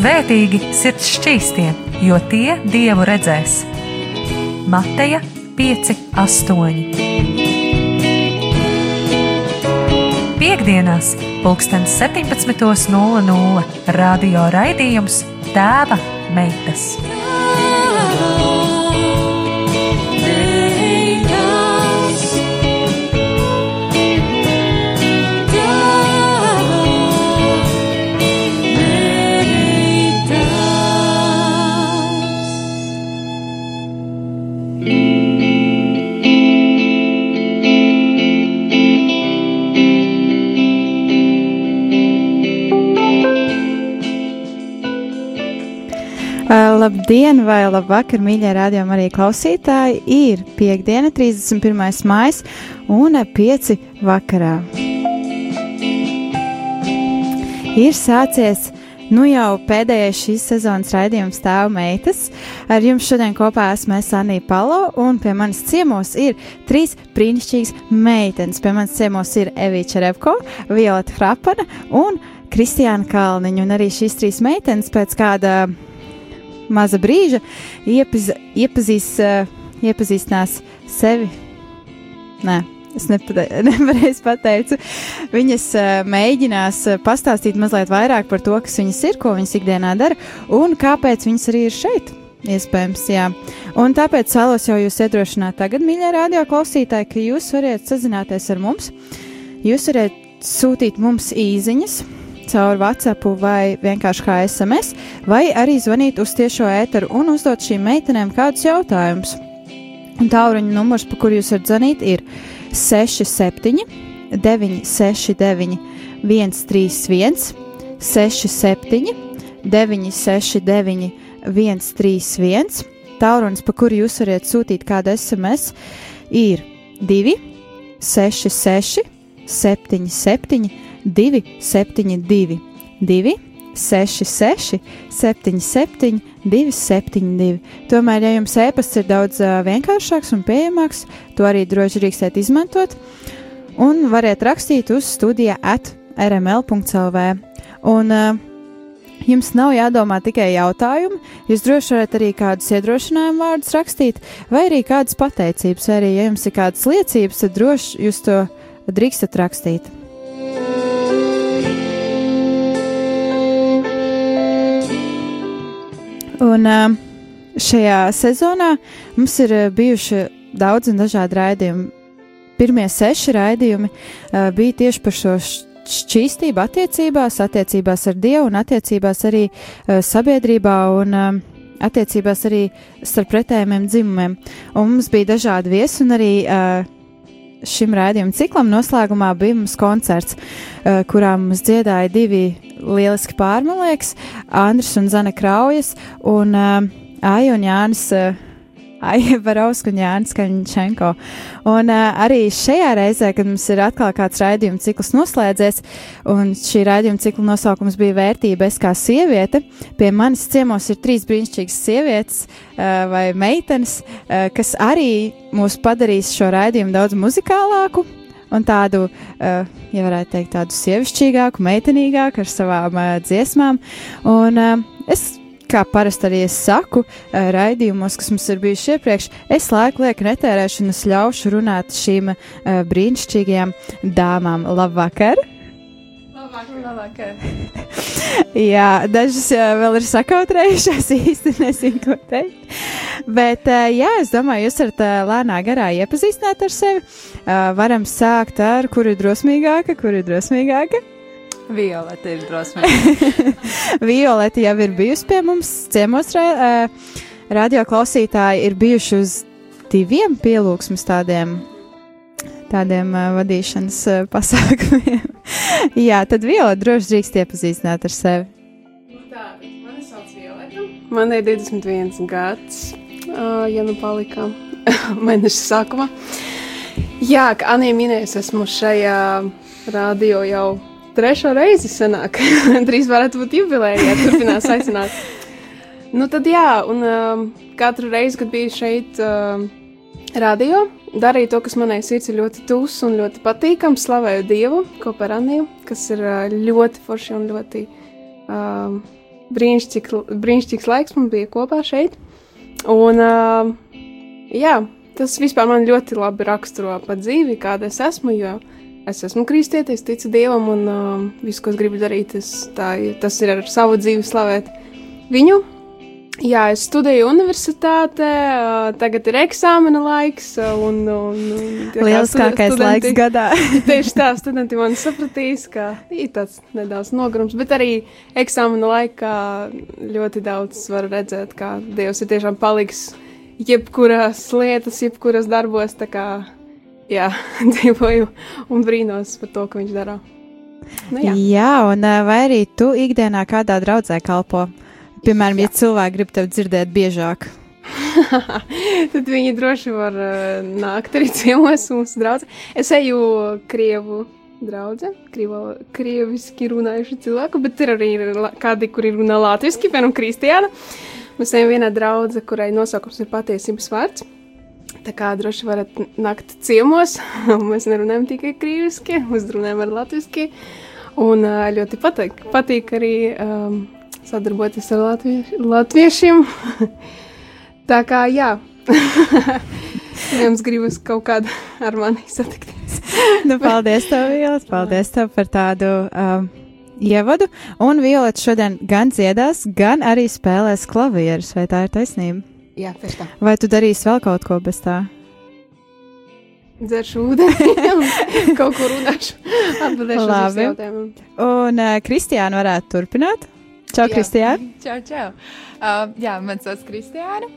Svētīgi sirds šķīstie, jo tie dievu redzēs. Mateja 5, 8. Piektdienās, pulksten 17.00 radio raidījums Tēva meitas. Labdien, vai labvakar, mīļie rādījumi, arī klausītāji! Ir piekdiena, 31. maija un 5. vakarā. Ir sācies nu jau pēdējais šīs sezonas raidījums Tēva meitas. Ar jums šodien kopā esmu Sanija Palo, un pie manis ciemos ir trīs brīnišķīgas meitenes. Pie manis ciemos ir Evīča Repko, Violeta Hrapana un Kristiāna Kalniņa. Un arī šīs trīs meitenes pēc kāda maza brīža iepaz, iepazīs, uh, iepazīstinās sevi. Nē, es nepareizi pateicu. Viņas uh, mēģinās pastāstīt mazliet vairāk par to, kas viņas ir, ko viņas ikdienā dara un kāpēc viņas arī ir šeit. Iespējams, jā. Un tāpēc vēlos jau jūs iedrošināt tagad, mīļie radio klausītāji, ka jūs varat sazināties ar mums. Jūs varat sūtīt mums īsiņas, caur WhatsApp vai vienkārši kā SMS, vai arī zvanīt uz tiešo ēteru un uzdot šīm meitenēm kādus jautājumus. Un tālruņa numurs, pa kuru jūs varat zvanīt, ir 67, 969, 131, 67, 969, 131. Tālrunis, pa kuru jūs varat sūtīt kādu SMS, ir 2, 6, 6, 7, 7, 272, 2, 66, 77, 272. Tomēr, ja jums e-pasts ir daudz vienkāršāks un pieejamāks, to arī droši drīkstēt izmantot un variet rakstīt uz studija at rml.clv. Un uh, Jums nav jādomā tikai jautājumi, jūs droši varat arī kādus iedrošinājumu vārdus rakstīt, vai arī kādas pateicības, vai arī, ja jums ir kādas liecības, tad droši jūs to drīkstat rakstīt. Un šajā sezonā mums ir bijuši daudz un dažādi raidījumi. Pirmie seši raidījumi bija tieši par šo šķīstību attiecībās, attiecībās ar Dievu un attiecībās arī sabiedrībā un attiecībās arī starp pretējiem dzimumiem. Un mums bija dažādi viesi un arī šim raidījuma ciklam noslēgumā bija mums koncerts, kurā mums dziedāja divi lieliski pārmalieks, Andris un Zana Kraujas, un uh, Aija un Jānis. Aija Barovska un Jānis Kaņčenko. Un uh, arī šajā reizē, kad mums ir atkal kāds raidījuma cikls noslēdzies, un šī raidījuma cikla nosaukums bija vērtība es kā sieviete, pie manis ciemos ir trīs brīnišķīgas sievietes uh, vai meitenes, uh, kas arī mūs padarīs šo raidījumu daudz muzikālāku, un tādu, ja varētu teikt, tādu sievišķīgāku, meitenīgāku ar savām dziesmām. Un es kā parasti arī es saku, uh, raidījumos, kas mums ir bijuši iepriekš, es laiku lieku netērēšu un es ļaušu runāt šīm uh, brīnišķīgajām dāmām. Labvakar! Labvakar! Labvakar. Jā, dažas uh, vēl ir sakautrējušās, īsti nezinu, ko teikt. Bet, jā, es domāju, jūs varat lēnā garā iepazīstināt ar sevi. Varam sākt ar, kur ir drosmīgāka, kur ir drosmīgāka. Violeta ir drosmīga. Violeta jau ir bijusi pie mums ciemos. Radio klausītāji ir bijuši uz diviem pielūgsmes tādiem, tādiem uh, vadīšanas uh, pasākumiem. Jā, tad Violeta droši drīkst iepazīstināt ar sevi. Nu tā, mani sauc Violeta. Man ir 21 gads, uh, ja nu palika mēneša sākumā. Jā, kā Anija minēja, esmu šajā radio jau trešo reizi senāk. Drīz varētu būt jubileja, ja turpinās aicināt. nu tad jā, un um, katru reizi, kad biju šeit uh, radio, darīju to, kas manai sirds ir ļoti tūs un ļoti patīkams. Slavēju Dievu kopā ar Aniju, kas ir uh, ļoti forši un ļoti uh, brīnišķīgs laiks mums bija kopā šeit. Un, uh, jā, tas vispār man ļoti labi raksturo pa dzīvi, kāda es esmu, jo es esmu kristietis, ticu Dievam un uh, visu, ko es gribu darīt, tas, tā, tas ir ar savu dzīvi slavēt viņu. Jā, es studēju universitātē, tagad ir eksāmena laiks. Un, un, un, Lieliskākais studenti, laiks gadā. tieši tā, studenti man sapratīs, ka ir tāds nedaudz nogurums, bet arī eksāmena laikā ļoti daudz var redzēt, kā Dievs ir tiešām paliks jebkurās lietas, jebkuras darbos. Tā kā, jā, dzīvoju un brīnos par to, ko viņš dara. Nu, jā. jā, un vai arī tu ikdienā kādā draudzē kalpo? Piemēram, ja cilvēki grib tevi dzirdēt biežāk. Tad viņi droši var uh, nākt arī ciemos mūsu draugs. Es eju Krievu draugu, krieviski runājuši cilvēku, bet ir arī kādi, kuri runā latviešu, piemēram, Kristiāna. Mēs ejam vienā draudzē, kurai nosaukums ir patiesības vārds. Tā kā droši varat nākt ciemos, mēs nerunājam tikai krieviski, mēs runājam ar latviešu. Un ļoti patīk, patīk arī um, sadarboties ar latvieši, latviešiem. Tā kā jā, jums gribas kaut kādu ar mani satikties. nu, paldies, tev, Violet, paldies tev par tādu um, ievadu. Un Violet šodien gan dziedās, gan arī spēlēs klavierus, vai tā ir taisnība? Jā, pēc tā. Vai tu darīsi vēl kaut ko bez tā? Dzeršu ūdeni, kaut ko runāšu. Atbildēšu uz jautājumiem. Un uh, Kristiāna varētu turpināt? Čau, Kristija! Čau, čau! Uh, jā, man sauc Kristiāna.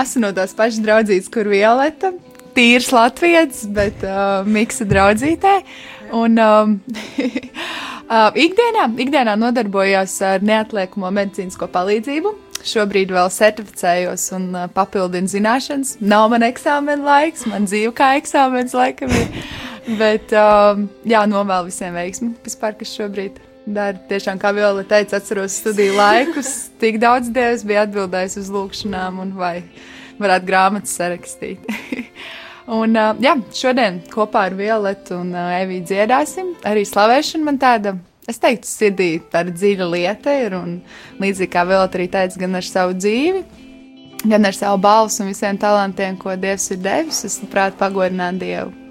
Esmu no tās pašas draudzības, kur Violeta. Tīrs Latvijas, bet uh, miksa draudzītē. Un um, uh, ikdienā, ikdienā nodarbojos ar neatliekamo medicīnisko palīdzību. Šobrīd vēl certificējos un uh, papildinu zināšanas. Nav man eksāmena laiks, man dzīve kā eksāmenis laikam ir. Bet, um, jā, novēlu visiem veiksmi vispār, kas šobrīd dara. Tiešām, kā Viola teica, atceros studiju laikus, tik daudz dievs bija atbildējis uz lūgšanām un vai varētu grāmatas sarakstīt. un, uh, jā, šodien kopā ar Violetu un uh, Eviju dziedāsim. Arī slavēšana man tāda. Es teiktu, sirdī tāda dziļa lieta ir, un līdzīgi kā Violeta arī teica, gan ar savu dzīvi, gan ar savu balsu un visiem talantiem, ko Dievs ir devis, es labprāt pagodinātu Dievu.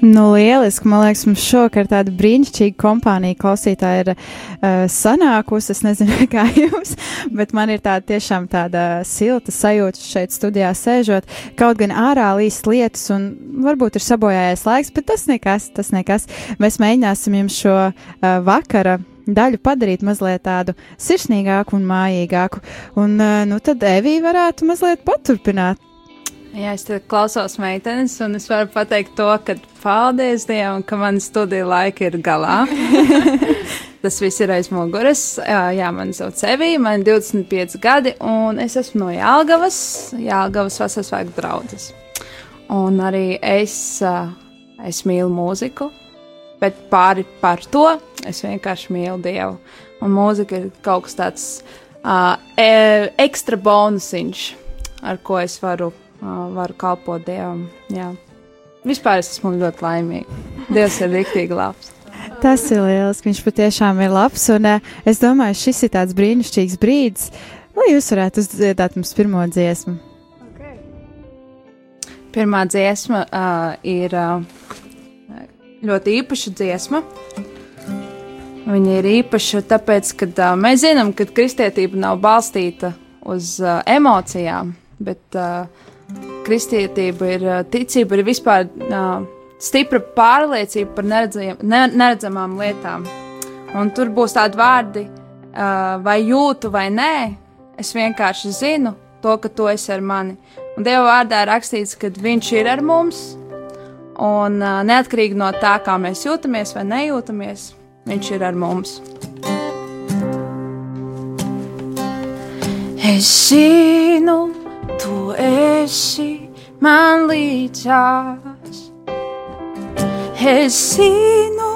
Nu, lieliski. Man liekas, mums šovakar tāda brīnišķīga kompānija klausītāja ir uh, sanākusi. Es nezinu, kā jums, bet man ir tāda tiešām tāda silta sajūta šeit studijā sēžot. Kaut gan ārā līst lietas un varbūt ir sabojājies laiks, bet tas nekas, tas nekas. Mēs mēģināsim jums šo uh, vakara daļu padarīt mazliet tādu sirsnīgāku un mājīgāku. Un, uh, nu, tad Evija varētu mazliet paturpināt. Jā, es klausos meitenes, un es varu pateikt to, ka paldies Dievam, ka man studiju laika ir galā. Tas viss ir aiz muguras. Jā, man sauc Evija, man ir 25 gadi, un es esmu no Jālgavas, Jālgavas Vasasvēku draudzes. Un arī es, es mīlu mūziku, bet pāri par to es vienkārši mīlu Dievu. Un mūzika ir kaut kas tāds uh, ekstra bonusiņš, ar ko es varu varu kalpot Dievam. Jā. Vispār es esmu ļoti laimīga. Dievs ir rīktīgi labs. Tas ir liels, viņš patiešām ir labs, un uh, es domāju, šis ir tāds brīnišķīgs brīdis, lai jūs varētu uzdziedāt mums pirmo dziesmu. Okay. Pirmā dziesma uh, ir uh, ļoti īpaša dziesma. Viņa ir īpaša tāpēc, ka uh, mēs zinām, ka kristietība nav balstīta uz uh, emocijām, bet uh, kristietība ir ticība, ir vispār uh, stipra pārliecība par neredzam, ne, neredzamām lietām. Un tur būs tādi vārdi, uh, vai jūtu vai nē, es vienkārši zinu to, ka tu esi ar mani. Un Dieva vārdā ir rakstīts, ka Viņš ir ar mums, un uh, neatkarīgi no tā, kā mēs jūtamies vai nejūtamies, Viņš ir ar mums. Es zinu, tu esi man līdzās. Es zinu,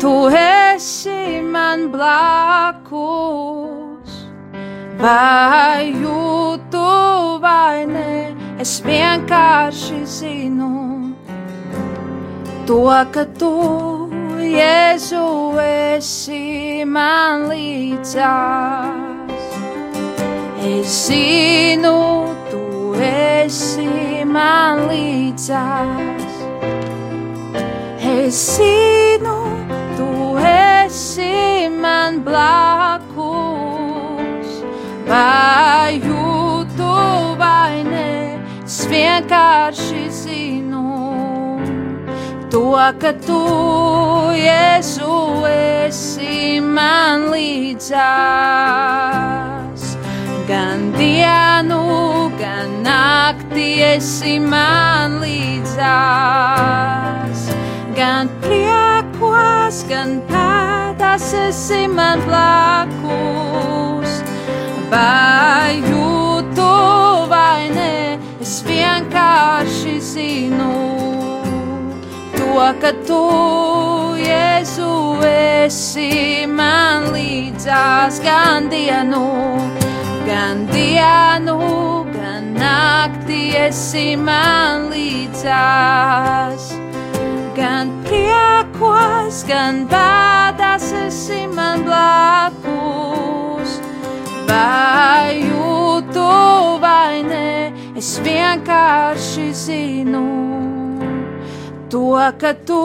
tu esi man blakus. Vai jūtu vai nē, es vienkārši zinu to, ka tu Jēzu, esi man līdzās. Es zinu, tu esi man līdzās. Es zinu, tu esi man blakus. Vai jūtu vai nē, es vienkārši zinu to, ka tu, Jēzu, esi man līdzās. Gan dienu, gan naktī esi man līdzās. Gan priekos, gan pēdās esi man blakus. Vai jūtu vai nē, es vienkārši zinu to, ka tu, Jēzu, esi man līdzās gan dienu, gan dienu, gan naktī esi man līdzās. Gan priekos, gan bādās esi man blakus. Vai jūtu vai nē, es vienkārši zinu to, ka tu,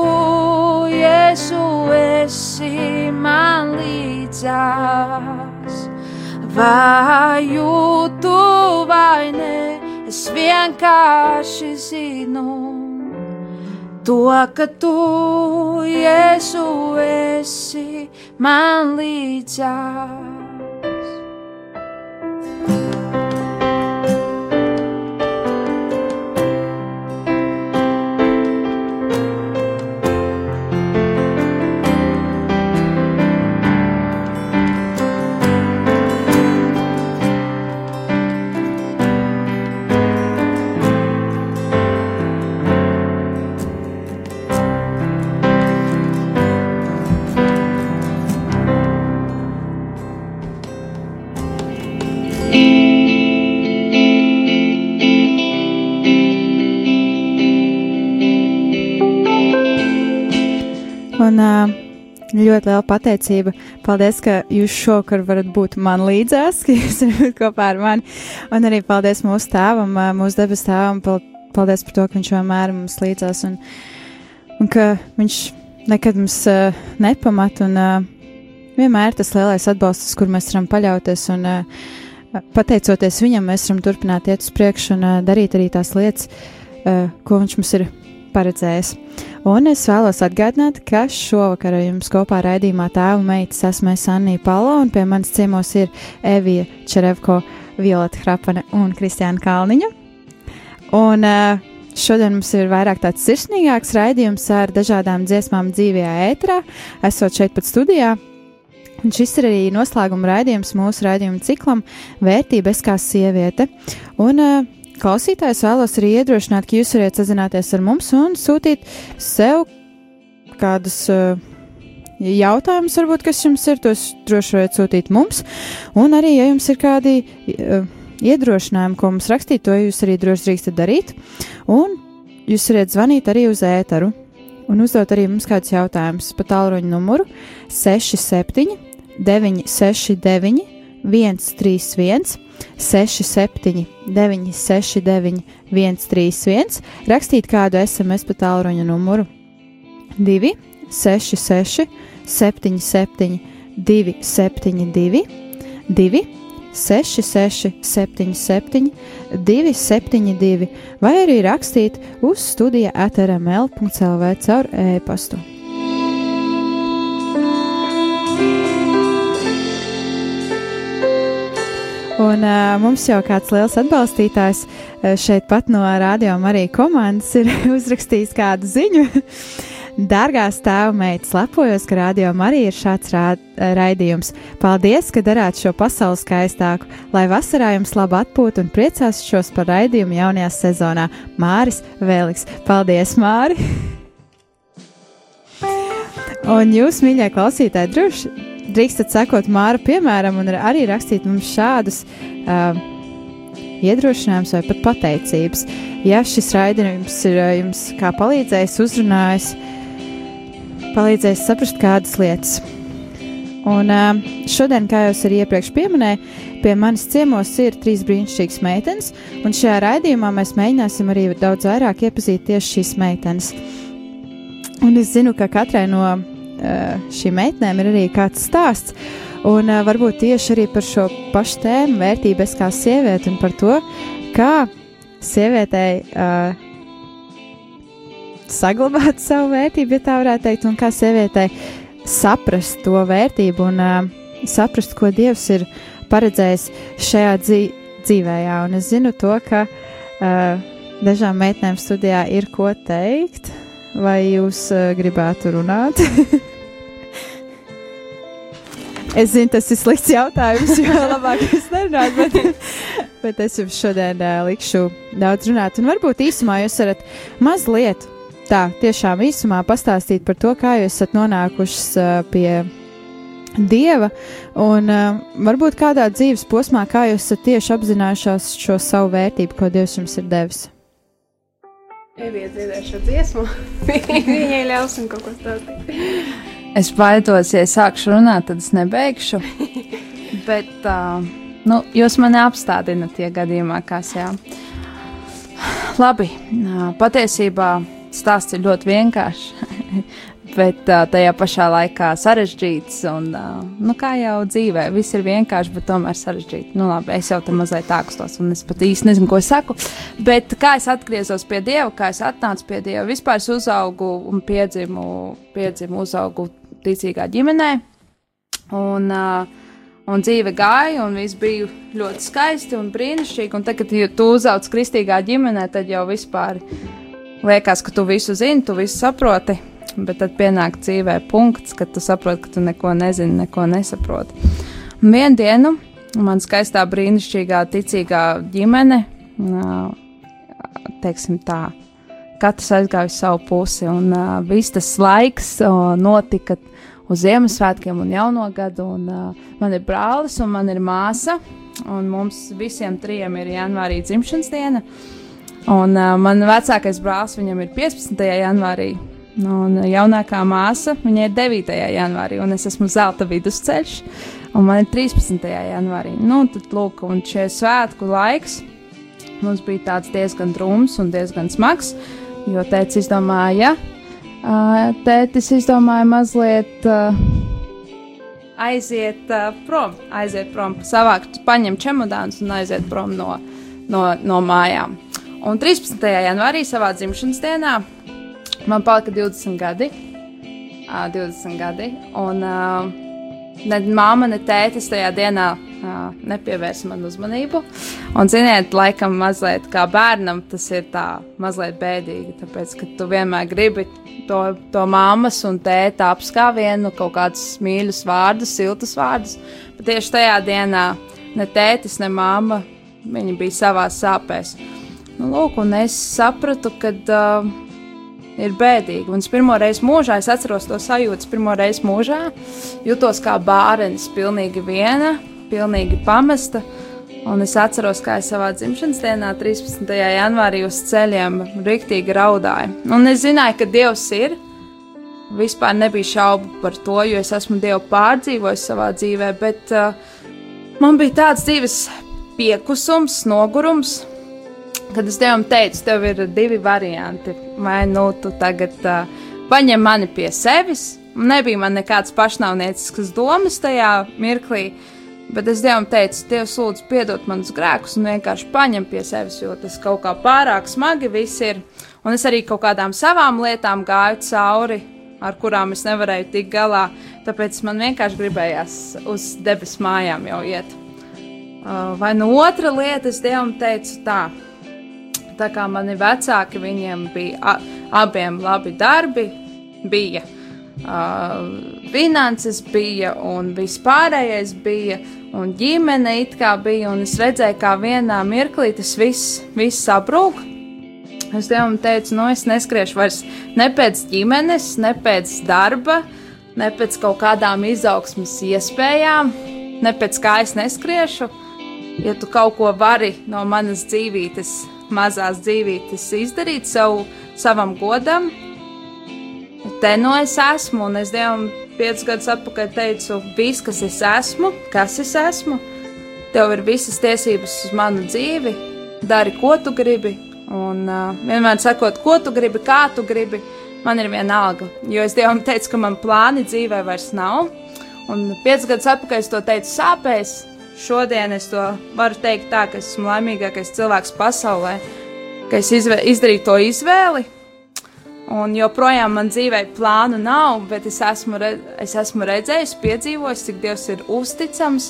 Jēzu, esi man līdzās. Vai jūtu vai nē, es vienkārši zinu to, ka tu, Jēzu, esi man līdzās. Ļoti liela pateicība. Paldies, ka jūs šovakar varat būt man līdzās, ka jūs būt kopā ar mani. Un arī paldies mūsu tēvam, mūsu debes tēvam. pal- Paldies par to, ka viņš vienmēr mums līdzās un, un ka viņš nekad mums uh, nepamat. Un, uh, vienmēr tas lielais atbalsts, kur mēs varam paļauties. Un, uh, pateicoties viņam, mēs varam turpināt iet uz priekšu un uh, darīt arī tās lietas, uh, ko viņš mums ir paredzējis. Un es vēlos atgādināt, ka šovakar ar jums kopā raidījumā tēva meitas esmu es Anija Palo, un pie manis ciemos ir Evija Čerevko, Violeta Hrapane un Kristiāna Kalniņa. Un uh, šodien mums ir vairāk tāds sirsnīgāks raidījums ar dažādām dziesmām dzīvajā ēterā, esot šeit pat studijā. Un šis ir arī noslēguma raidījums mūsu raidījuma ciklam Vērtība es kā sieviete. Un uh, klausītājs vēlos arī iedrošināt, ka jūs varat sazināties ar mums un sūtīt sev kādus uh, jautājumus, varbūt, kas jums ir, tos droši varat sūtīt mums. Un arī, ja jums ir kādi uh, iedrošinājumi, ko mums rakstīt, to jūs arī droši drīkstat darīt. Un jūs varat zvanīt arī uz ēteru un uzdot arī mums kādus jautājumus pa tālruņa numuru 67 969 131 67 969 131, rakstīt kādu SMS pa tālruņa numuru. 2 66 77 272 2 66 77 272 vai arī rakstīt uz studija atrml.clv caur e-pastu. Un uh, mums jau kāds liels atbalstītājs šeit pat no radio arī komandas ir uzrakstījis kādu ziņu. Dārgās tēvmeitas, lepojos, ka radio arī ir šāds rā, raidījums. Paldies, ka darāt šo pasauli skaistāku, lai vasarā jums labi atpūta un priecās šos par raidījumu jaunajā sezonā. Māris Vēliks, paldies, Māri! un jūs, mīļie klausītāji, droši drīkstat sekot Māra piemēram un arī rakstīt mums šādus uh, iedrošinājumus vai pat pateicības. Ja šis raidījums ir uh, jums kā palīdzējis, uzrunājis, palīdzēs saprast kādas lietas. Un šodien, kā jau es arī iepriekš pieminēju, pie manis ciemos ir trīs brīnišķīgas meitenes, un šajā raidījumā mēs mēģināsim arī daudz vairāk iepazīt tieši šīs meitenes. Un es zinu, ka katrai no šīm meitenēm ir arī kāds stāsts, un varbūt tieši arī par šo pašu tēmu vērtības kā sieviete un par to, kā sievietei uh, saglabāt savu vērtību, ja tā varētu teikt, un kā sievietei saprast to vērtību un uh, saprast, ko Dievs ir paredzējis šajā dzī dzīvē. Jā. Un es zinu to, ka uh, dažām meitenēm studijā ir ko teikt, vai jūs uh, gribētu runāt? Es zinu, tas ir slikts jautājums, jo labāk es nerunātu, bet, bet es jums šodien uh, likšu daudz runāt. Un varbūt īsumā jūs varat mazliet tā, tiešām īsumā pastāstīt par to, kā jūs esat nonākušas uh, pie Dieva, un uh, varbūt kādā dzīves posmā, kā jūs esat tieši apzinājušās šo savu vērtību, ko Dievs jums ir devis. Eviet dziedāšu šo dziesmu, viņai ļausim kaut ko stāstīt. Es baidos, ja es sākšu runāt, tad es nebeigšu. Bet uh, nu, jūs mani apstādinat, ja gadījumā kas jā. Labi, patiesībā stāsts ir ļoti vienkāršs. Bet uh, tajā pašā laikā sarežģīts. Un, uh, nu, kā jau dzīvē, viss ir vienkārši, bet tomēr sarežģīti. Nu, labi, es jau tam mazliet tākstos, un es pat īsti nezinu, ko saku. Bet kā es atgriezos pie Dieva, kā es atnācu pie Dieva, vispār es uzaugu un piedzimu, piedzimu uzaugu ticīgā ģimenē. Un, uh, un dzīve gāja, un viss bija ļoti skaisti un brīnišķīgi. Un tad, kad tu uzauc kristīgā ģimenē, tad jau vispār liekas, ka tu visu zini, tu visu saproti bet tad pienāk dzīvē punkts, kad tu saproti, ka tu neko nezini, neko nesaproti. Un vienu dienu man skaistā, brīnišķīgā, ticīgā ģimene, teiksim tā, katrs aizgāja uz savu pusi, un viss tas laiks notika uz Ziemassvētkiem un Jauno gadu, un man ir brālis un man ir māsa, un mums visiem trijiem ir janvārī dzimšanas diena, un uh, man vecākais brālis, viņam ir 15. janvārī, un jaunākā māsa, viņa ir 9. janvārī, un es esmu zelta vidusceļš, un man ir 13. janvārī. Nu, tad, lūk, un šie svētku laiks mums bija tāds diezgan drūms un diezgan smags, jo tētis izdomāja, tētis izdomāja mazliet aiziet prom, aiziet prom, savākt, paņemt čemodānus un aiziet prom no, no, no mājām. Un 13. janvārī savā dzimšanas dienā Man palika 20 gadi. Uh, 20 gadi. Un ne māma, ne tētis tajā dienā nepievērsa man uzmanību. Un, ziniet, laikam mazliet kā bērnam tas ir tā mazliet bēdīgi. Tāpēc, ka tu vienmēr gribi to, to māmas un tēta apskāvienu, kaut kādus mīļus vārdus, siltus vārdus. Bet tieši tajā dienā ne tētis, ne māma, viņi bija savā sāpēs. Nu, lūk, un es sapratu, ka uh, ir bēdīgi. Un es pirmo reizi mūžā, es atceros to sajūtu, pirmo reizi mūžā jutos kā bērns, pilnīgi viena, pilnīgi pamesta. Un es atceros, kā es savā dzimšanas dienā, 13. janvārī, uz ceļiem rīktīgi raudāju. Un es zināju, ka Dievs ir. Vispār nebija šaubu par to, jo es esmu Dievu pārdzīvojis savā dzīvē, bet uh, man bija tāds dzīves piekusums, nogurums, kad es Dievam teicu, tev ir divi varianti. Vai nu tu tagad uh, paņem mani pie sevis, nebija man nekāds pašnāvniecisks domas tajā mirklī, bet es Dievam teicu, Dievs, lūdzu, piedod manus grēkus un vienkārši paņem pie sevis, jo tas kaut kā pārāk smagi viss ir. Un es arī kaut kādām savām lietām gāju cauri, ar kurām es nevarēju tikt galā, tāpēc man vienkārši gribējās uz debesu mājām jau iet. Uh, vai no nu otra lieta es Dievam teicu tā, tā kā mani vecāki, viņiem bija abiem labi darbi, bija uh, finanses, bija un vispārējais bija, un ģimene it kā bija, un es redzēju, kā vienā mirklī tas viss, viss sabrūk. Es Dievam teicu, nu es neskriešu vairs ne pēc ģimenes, ne pēc darba, ne pēc kaut kādām izaugsmas iespējām, ne pēc kā es neskriešu. Ja tu kaut ko vari no manas dzīvības mazās dzīvītes izdarīt savu, savam godam, te no es esmu, un es Dievam piecus gadus atpakaļ teicu, viss, kas es esmu, kas es esmu, tev ir visas tiesības uz manu dzīvi, dari, ko tu gribi, un uh, vienmēr sakot, ko tu gribi, kā tu gribi, man ir viena alga, jo es Dievam teicu, ka man plāni dzīvē vairs nav, un piecus gadus atpakaļ es to teicu sāpēs, šodien es to varu teikt tā, ka esmu laimīgākais cilvēks pasaulē, ka es izdarīju to izvēli, Un joprojām man dzīvē plānu nav, bet es esmu, re, es esmu redzējis, piedzīvojis, cik Dievs ir uzticams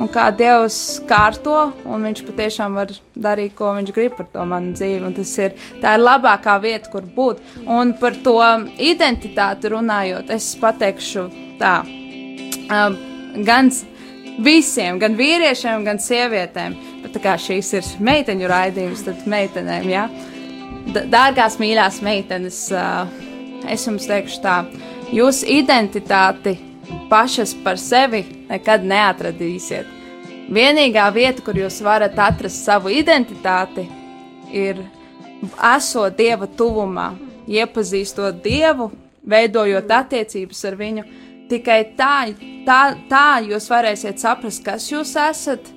un kā Dievs kārto, un Viņš patiešām var darīt, ko Viņš grib par to manu dzīvi. Un tas ir tā ir labākā vieta, kur būt. Un par to identitāti runājot, es pateikšu tā, um, gan visiem, gan vīriešiem, gan sievietēm, bet tā kā šīs ir meiteņu raidījums, tad meitenēm, jā. Ja? Dārgās, mīļās meitenes, es jums teikšu tā, jūsu identitāti pašas par sevi nekad neatradīsiet. Vienīgā vieta, kur jūs varat atrast savu identitāti, ir esot Dieva tuvumā, iepazīstot Dievu, veidojot attiecības ar Viņu. Tikai tā, tā, tā jūs varēsiet saprast, kas jūs esat,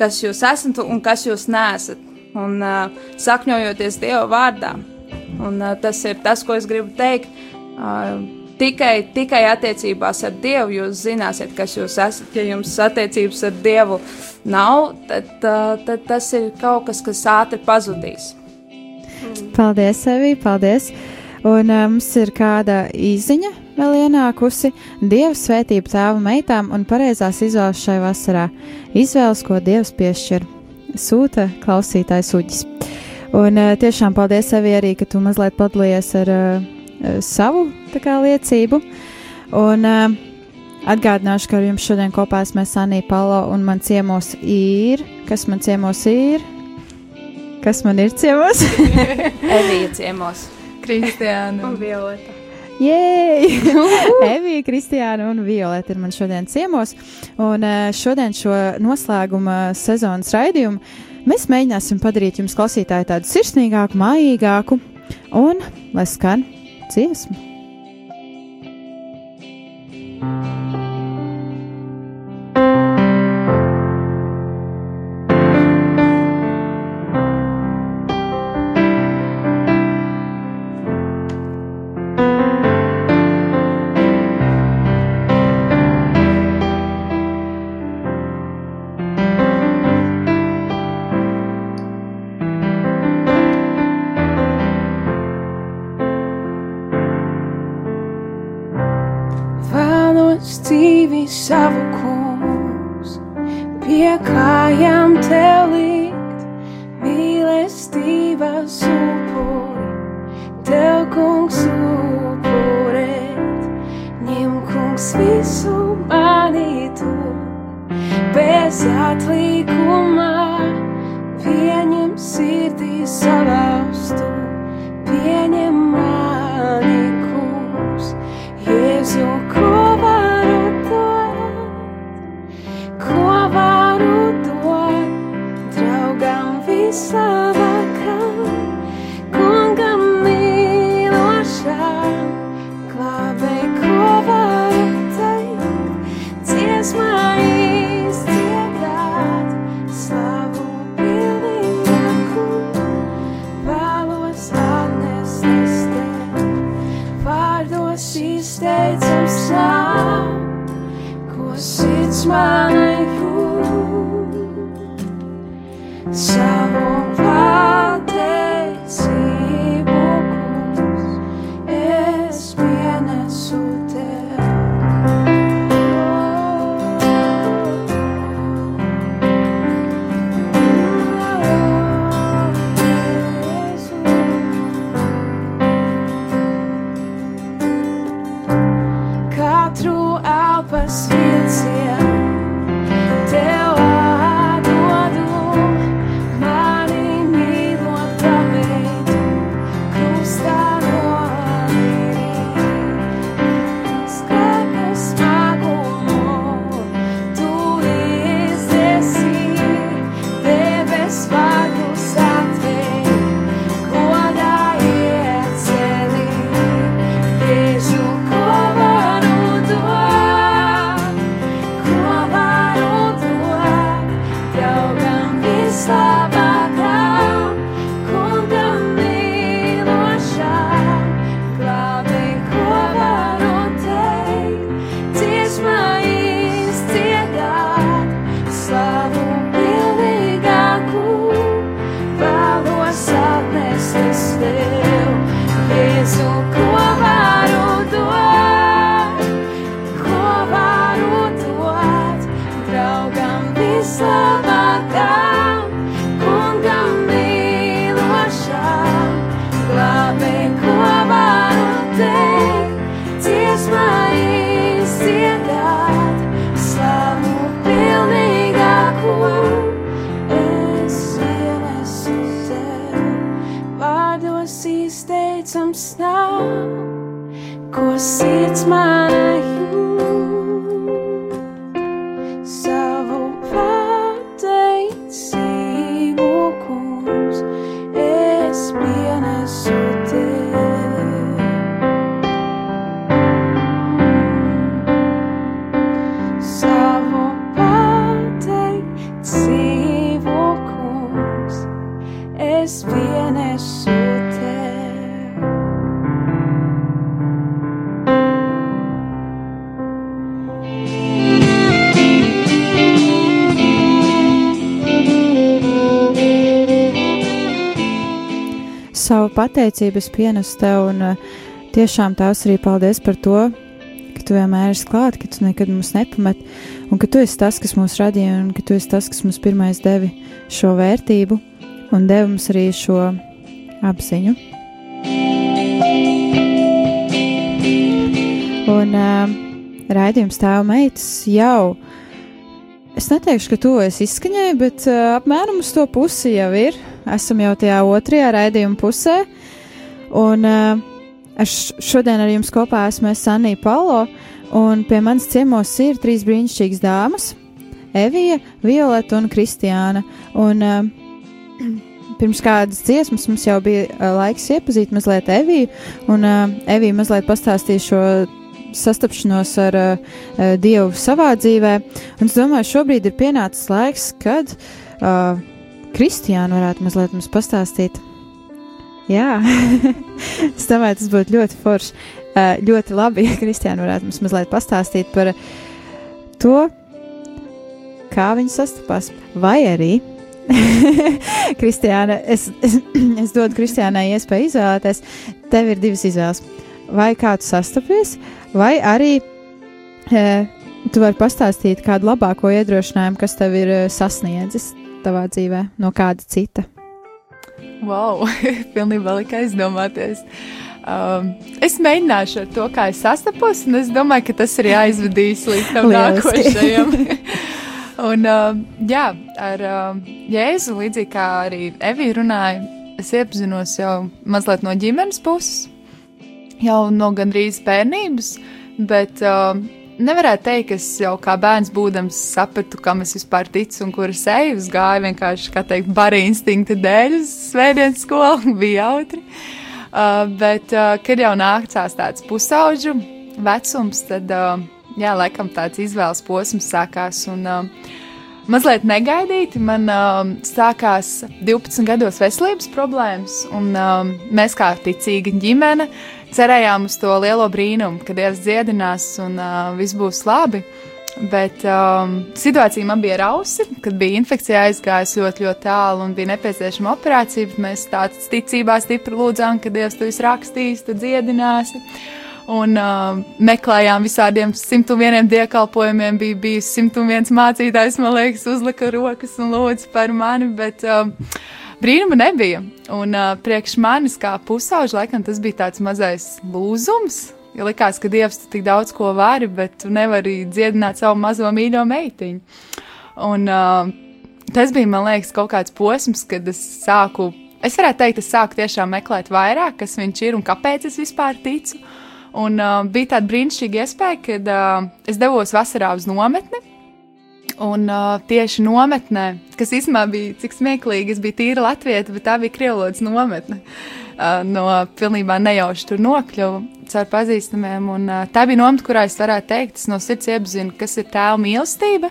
kas jūs esat un kas jūs neesat un uh, sakņojoties Dieva vārdā. Un, uh, tas ir tas, ko es gribu teikt. Uh, tikai, tikai attiecībās ar Dievu jūs zināsiet, kas jūs esat. Ja jums attiecības ar Dievu nav, tad, uh, tad tas ir kaut kas, kas ātri pazudīs. Paldies, Evī, paldies! Un uh, mums ir kāda īziņa vēl ienākusi. Dieva svētība tēva meitām un pareizās izvēles šai vasarā. Izvēles, ko Dievs piešķir sūta klausītājs Uģis. Un uh, tiešām paldies sev arī, ka tu mazliet padalījies ar uh, savu kā, liecību. Un uh, atgādināšu, ka ar jums šodien kopā esmu Sanī Palo un man ciemos ir. Kas man ciemos ir? Kas man ir ciemos? Evija ciemos. Kristiāna un Violeta. Jēj! Evija, Kristiāna un Violeta ir man šodien ciemos. Un eh, šodien šo noslēguma sezonas raidījumu mēs mēģināsim padarīt jums klausītāju tādu sirsnīgāku, mājīgāku un lai skan dziesmu. sirds savu pateicību es pienesu tev, un uh, tiešām tās arī paldies par to, ka tu vienmēr esi klāt, ka tu nekad mums nepamet, un ka tu esi tas, kas mūs radīja, un ka tu esi tas, kas mums pirmais devi šo vērtību, un devi mums arī šo apziņu. Un uh, raidījums tēva meitas jau. Es neteikšu, ka tuvojas izskaņai, bet uh, apmēram uz to pusi jau ir. Esam jau tajā otrajā raidījuma pusē. Un uh, es šodien ar jums kopā esmu Sanija Palo, un pie manas ciemos ir trīs brīnišķīgas dāmas - Evija, Violeta un Kristiāna. Un, uh, pirms kādas dziesmas mums jau bija uh, laiks iepazīt mazliet Eviju, un uh, Evija mazliet pastāstīja šo sastapšanos ar uh, Dievu savā dzīvē. Un es domāju, šobrīd ir pienācis laiks, kad uh, Kristiāna varētu mazliet mums pastāstīt. Jā, es domāju, tas būtu ļoti forši. Ļoti labi, ja Kristiāna varētu mums mazliet pastāstīt par to, kā viņi sastapās. Vai arī Kristiāna, es, es, es dodu Kristiānai iespēju izvēlēties. Tev ir divas izvēles. Vai kā tu sastapies, vai arī e, tu vari pastāstīt kādu labāko iedrošinājumu, kas tev ir sasniedzis tavā dzīvē no kāda cita. Wow, pilnībā lika aizdomāties. Um, es mēģināšu ar to, kā es sastapos, un es domāju, ka tas arī aizvedīs līdz tam nākošajam. un, um, jā, ar um, Jēzu, līdzīgi kā arī Evija runāja, es iepazinos jau mazliet no ģimenes puses, jau no gandrīz bērnības, bet um, nevarētu teikt, ka es jau kā bērns būdams sapratu, kam es vispār ticu un kur es eju. Es gāju vienkārši, kā teikt, bara instinkta dēļ uz svētdienas skolu, bija jautri. Uh, bet, uh, kad jau nācās tāds pusauģu vecums, tad, uh, jā, laikam tāds izvēles posms sākās. Un, uh, mazliet negaidīti man uh, sākās 12 gados veselības problēmas, un uh, mēs kā ticīga ģimene cerējām uz to lielo brīnumu, ka Dievs dziedinās un uh, viss būs labi. Bet um, situācija man bija rausi, kad bija infekcija aizgājusi ļoti, ļoti tālu un bija nepieciešama operācija. Mēs tādā ticībā stipri lūdzām, ka Dievs to visu rakstīs, tad dziedināsi. Un uh, meklējām visādiem 101 dievkalpojumiem. Bija bijis 101 mācītājs, man liekas, uzlika rokas un lūdza par mani. Bet, uh, Brīnuma nebija. Un uh, priekš manis, kā pusauģis, laikam tas bija tāds mazais lūzums. Jo likās, ka Dievs tik daudz ko vari, bet tu nevari dziedināt savu mazo mīļo meitiņu. Un uh, tas bija, man liekas, kaut kāds posms, kad es sāku, es varētu teikt, es sāku tiešām meklēt vairāk, kas viņš ir un kāpēc es vispār ticu. Un uh, bija tāda brīnišķīga iespēja, kad uh, es devos vasarā uz nometni. Un uh, tieši nometnē, kas īstenībā bija cik smieklīgi, es biju tīra latvieta, bet tā bija krievlodas nometne. Uh, no pilnībā nejauši tur nokļuvu caur pazīstamiem. Un, uh, tā bija nometne, kurā es varētu teikt, es no sirds iepazinu, kas ir tēva mīlestība.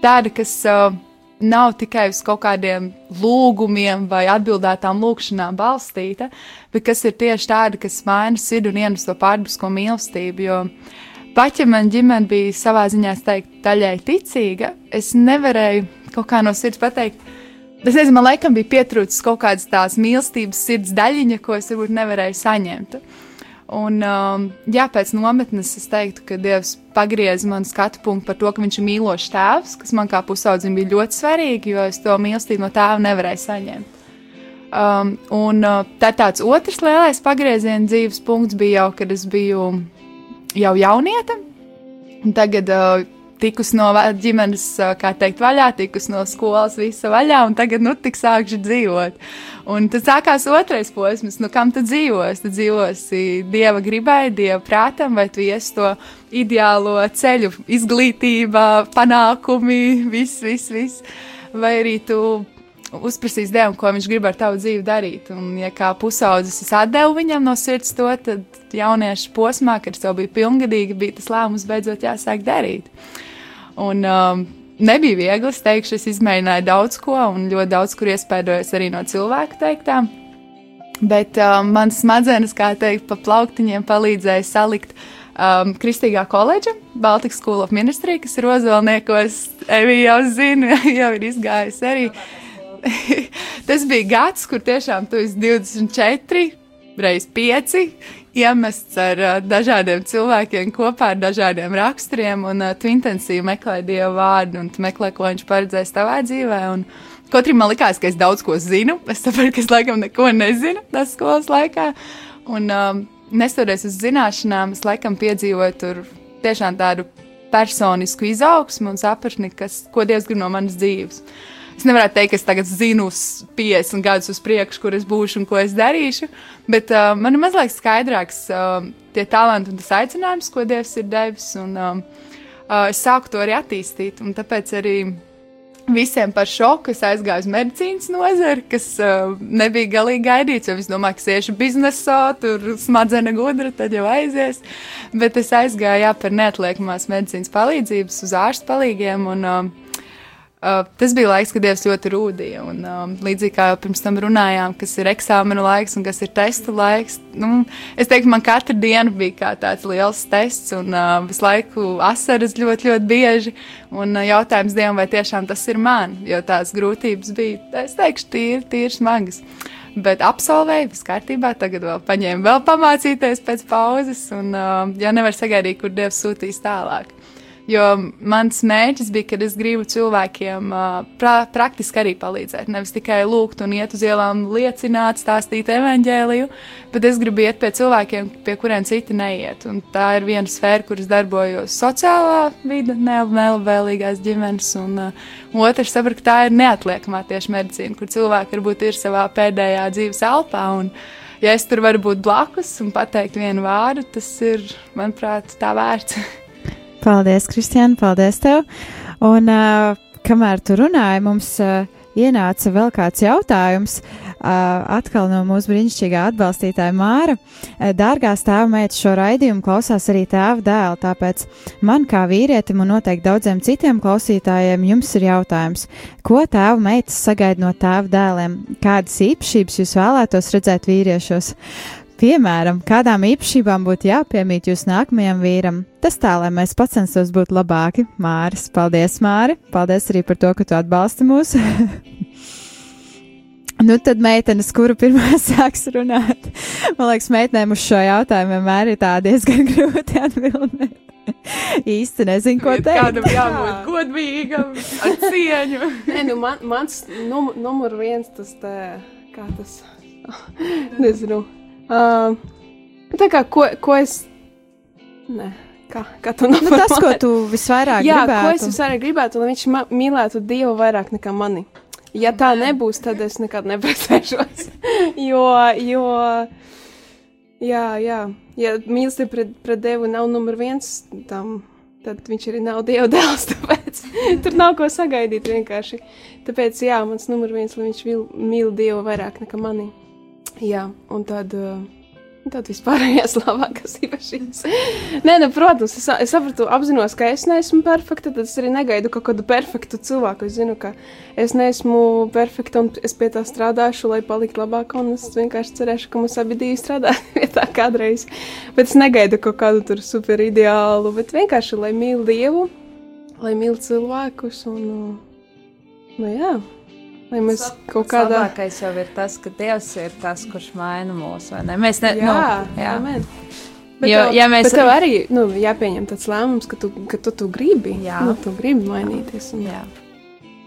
Tāda, kas uh, nav tikai uz kaut kādiem lūgumiem vai atbildētām lūgšanām balstīta, bet kas ir tieši tāda, kas maina sirdi un ienes to pārdabisko mīlestību. Jo pat ja man ģimene bija savā ziņā, es teiktu, daļai ticīga, es nevarēju kaut kā no sirds pateikt. Es nezinu, man laikam bija pietrūcis kaut kādas tās mīlestības sirds daļiņa, ko es varbūt nevarēju saņemt. Un, um, jā, pēc nometnes es teiktu, ka Dievs pagrieza manu skatu punktu par to, ka viņš ir mīlošs tēvs, kas man kā pusaudzim bija ļoti svarīgi, jo es to mīlestību no tēva nevarēju saņemt. Um, un uh, tā tāds otrs lielais pagrieziena dzīves punkts bija jau, kad es biju jau jaunieta. Un tagad uh, tikus no ģimenes, kā teikt, vaļā, tikus no skolas, visa vaļā, un tagad, nu, tik sākšu dzīvot. Un tad sākās otrais posms, nu, kam tu dzīvosi? Tu dzīvosi dieva gribai, dieva prātam, vai tu ies to ideālo ceļu, izglītība, panākumi, viss, viss, viss. Vai arī tu uzprasīs Dievam, ko viņš grib ar tavu dzīvi darīt. Un, ja kā pusaudzis es atdevu viņam no sirds to, tad jauniešu posmā, kad es jau biju pilngadīga, bija tas lēmums beidzot jāsāk darīt. Un, um, nebija viegli, es teikšu, es izmēģināju daudz ko, un ļoti daudz kur iespējojos arī no cilvēku teiktā. Bet um, manas smadzenes, kā teikt, pa plauktiņiem palīdzēja salikt um, Kristīgā koledža, Baltikas School of Ministry, kas ir Ozolniekos, Evija jau zina, jau ir izgājusi arī. Uh, tas bija gads, kur tiešām tu esi 24, reizes 5, iemests ar uh, dažādiem cilvēkiem kopā ar dažādiem raksturiem, un uh, tu intensīvi meklē dievu vārdu, un tu meklē, ko viņš paredzēs tavā dzīvē. Un, Kotrim man likās, ka es daudz ko zinu. Es saprotu, ka es laikam neko nezinu tas skolas laikā. Un, um, nestoties uz zināšanām, es laikam piedzīvoju tur tiešām tādu personisku izaugsmu un sapratni, kas, ko Dievs grib no manas dzīves. Uh, Es nevaru teikt, ka es tagad zinu uz 50 gadus uz priekšu, kur es būšu un ko es darīšu, bet uh, man ir mazliet skaidrāks uh, tie talanti un tas aicinājums, ko Dievs ir devis, un um, uh, es sāku to arī attīstīt, un tāpēc arī visiem par šoku. Es aizgāju uz medicīnas nozari, kas uh, nebija galīgi gaidīts. Es domāju, ka iešu biznesā, tur smadzenes gudra, tad jau aizies. Bet es aizgāju jā, par neatliekamās medicīnas palīdzības uz ārstu palīgiem. Un, uh, Uh, tas bija laiks, kad Dievs ļoti rūdīja. Un, um, līdzīgi kā jau pirms tam runājām, kas ir eksāmena laiks un kas ir testa laiks. Nu, es teiktu, man katra diena bija tāds liels tests, un uh, visu laiku asaras ļoti, ļoti bieži. Un uh, jautājums Dievam, vai tiešām tas ir man, jo tās grūtības bija, es teikšu, tīri, tīri smagas. Bet absolvēju, viss kārtībā. Tagad vēl paņēmu, vēl pamācīties pēc pauzes, un uh, ja nevar sagaidīt, kur Dievs sūtīs tālāk. Jo mans mērķis bija, ka es gribu cilvēkiem pra praktiski arī palīdzēt. Nevis tikai lūgt un iet uz ielām, liecināt, stāstīt evaņģēliju, bet es gribu iet pie cilvēkiem, pie kuriem citi neiet. Un tā ir viena sfēra, kuras darbojos sociālā vide, nelabvēlīgās ģimenes, un uh, otrs sapratu, ka tā ir neatliekamā tieši medicīna, kur cilvēki varbūt ir savā pēdējā dzīves elpā. Un, ja es tur varu būt blakus un pateikt vienu vārdu, tas ir, manuprāt, tā vērts. Paldies, Kristiāna, paldies tev. Un uh, kamēr tu runāji, mums uh, ienāca vēl kāds jautājums. Uh, atkal no mūsu brīnišķīgā atbalstītāja Māra. Uh, dārgās tēva meitas šo raidījumu klausās arī tēva dēla, tāpēc man kā vīrietim un noteikti daudziem citiem klausītājiem jums ir jautājums, ko tēva meitas sagaida no tēva dēliem? Kādas īpašības jūs vēlētos redzēt vīriešos? Piemēram, kādām īpašībām būtu jāpiemīt jūsu nākamajam vīram? Tas tā, lai mēs pacenstos būt labāki. Māris, paldies, Māri! Paldies arī par to, ka tu atbalsti mūs! nu, tad meitenes, kuru pirmā sāks runāt, man liekas, meitenēm uz šo jautājumu vienmēr ir tā diezgan grūti atbildēt. Īsti nezinu, ko teikt. Kādam jābūt godīgam, ar cieņu. Nē, nu, man, mans num, numur viens tas tā, kā tas, nezinu. Uh, tā kā ko, ko es. Nē. Kā, kā tu nu, tas, ko tu visvairāk Jā, gribētu? ko es visvairāk gribētu, lai viņš mīlētu Dievu vairāk nekā mani. Ja tā nebūs, tad es nekad neprecēšos. jo, jo, jā, jā, ja mīlestība pret, pret Dievu nav numur viens, tam, tad viņš arī nav Dieva dēls, tāpēc tur nav ko sagaidīt vienkārši. Tāpēc, jā, mans numur viens, lai viņš mīl Dievu vairāk nekā mani. Jā, un tad. Uh, Tad vispārējās labākās īpašības. Nē, nu, protams, es, es sapratu, apzinos, ka es neesmu perfekta. Tad es arī negaidu kaut kādu perfektu cilvēku. Es zinu, ka es neesmu perfekta un es pie tā strādāšu, lai paliktu labāka. Un es vienkārši cerēšu, ka mums abi divi strādā pie tā kādreiz. Bet es negaidu kaut kādu tur super ideālu, bet vienkārši lai mīl Dievu, lai mīl cilvēkus. Un, nu, jā. Lai mēs Sab, kaut kādā veidā. Labākais jau ir tas, ka Dievs ir tas, kurš maina mūs, vai ne? Mēs ne, jā, nu, jā. Amen. Bet jo, tev, ja mēs... bet tev arī nu, jāpieņem tāds lēmums, ka tu, ka tu, tu gribi, jā. nu, tu gribi mainīties. Un, jā.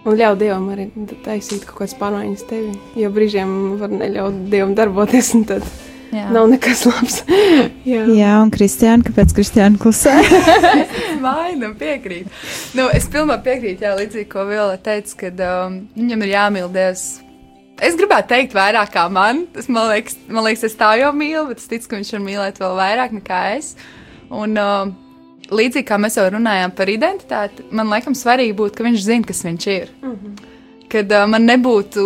un ļauj Dievam arī taisīt kaut kādas pārmaiņas tevi. Jo brīžiem var neļaut Dievam darboties. Tad, Jā. Nav nekas labs. jā. jā, un Kristiāna, kāpēc Kristiāna klusē? Vainam piekrīt. Nu, es pilnībā piekrītu, jā, līdzīgi, ko Viola teica, ka um, viņam ir jāmīl Dievs. Es gribētu teikt vairāk kā man. Tas, man, liekas, man liekas, es tā jau mīlu, bet es ticu, ka viņš var mīlēt vēl vairāk nekā es. Un, uh, līdzīgi kā mēs jau runājām par identitāti, man liekas, svarīgi būtu, ka viņš zina, kas viņš ir. Mm -hmm. Kad uh, man nebūtu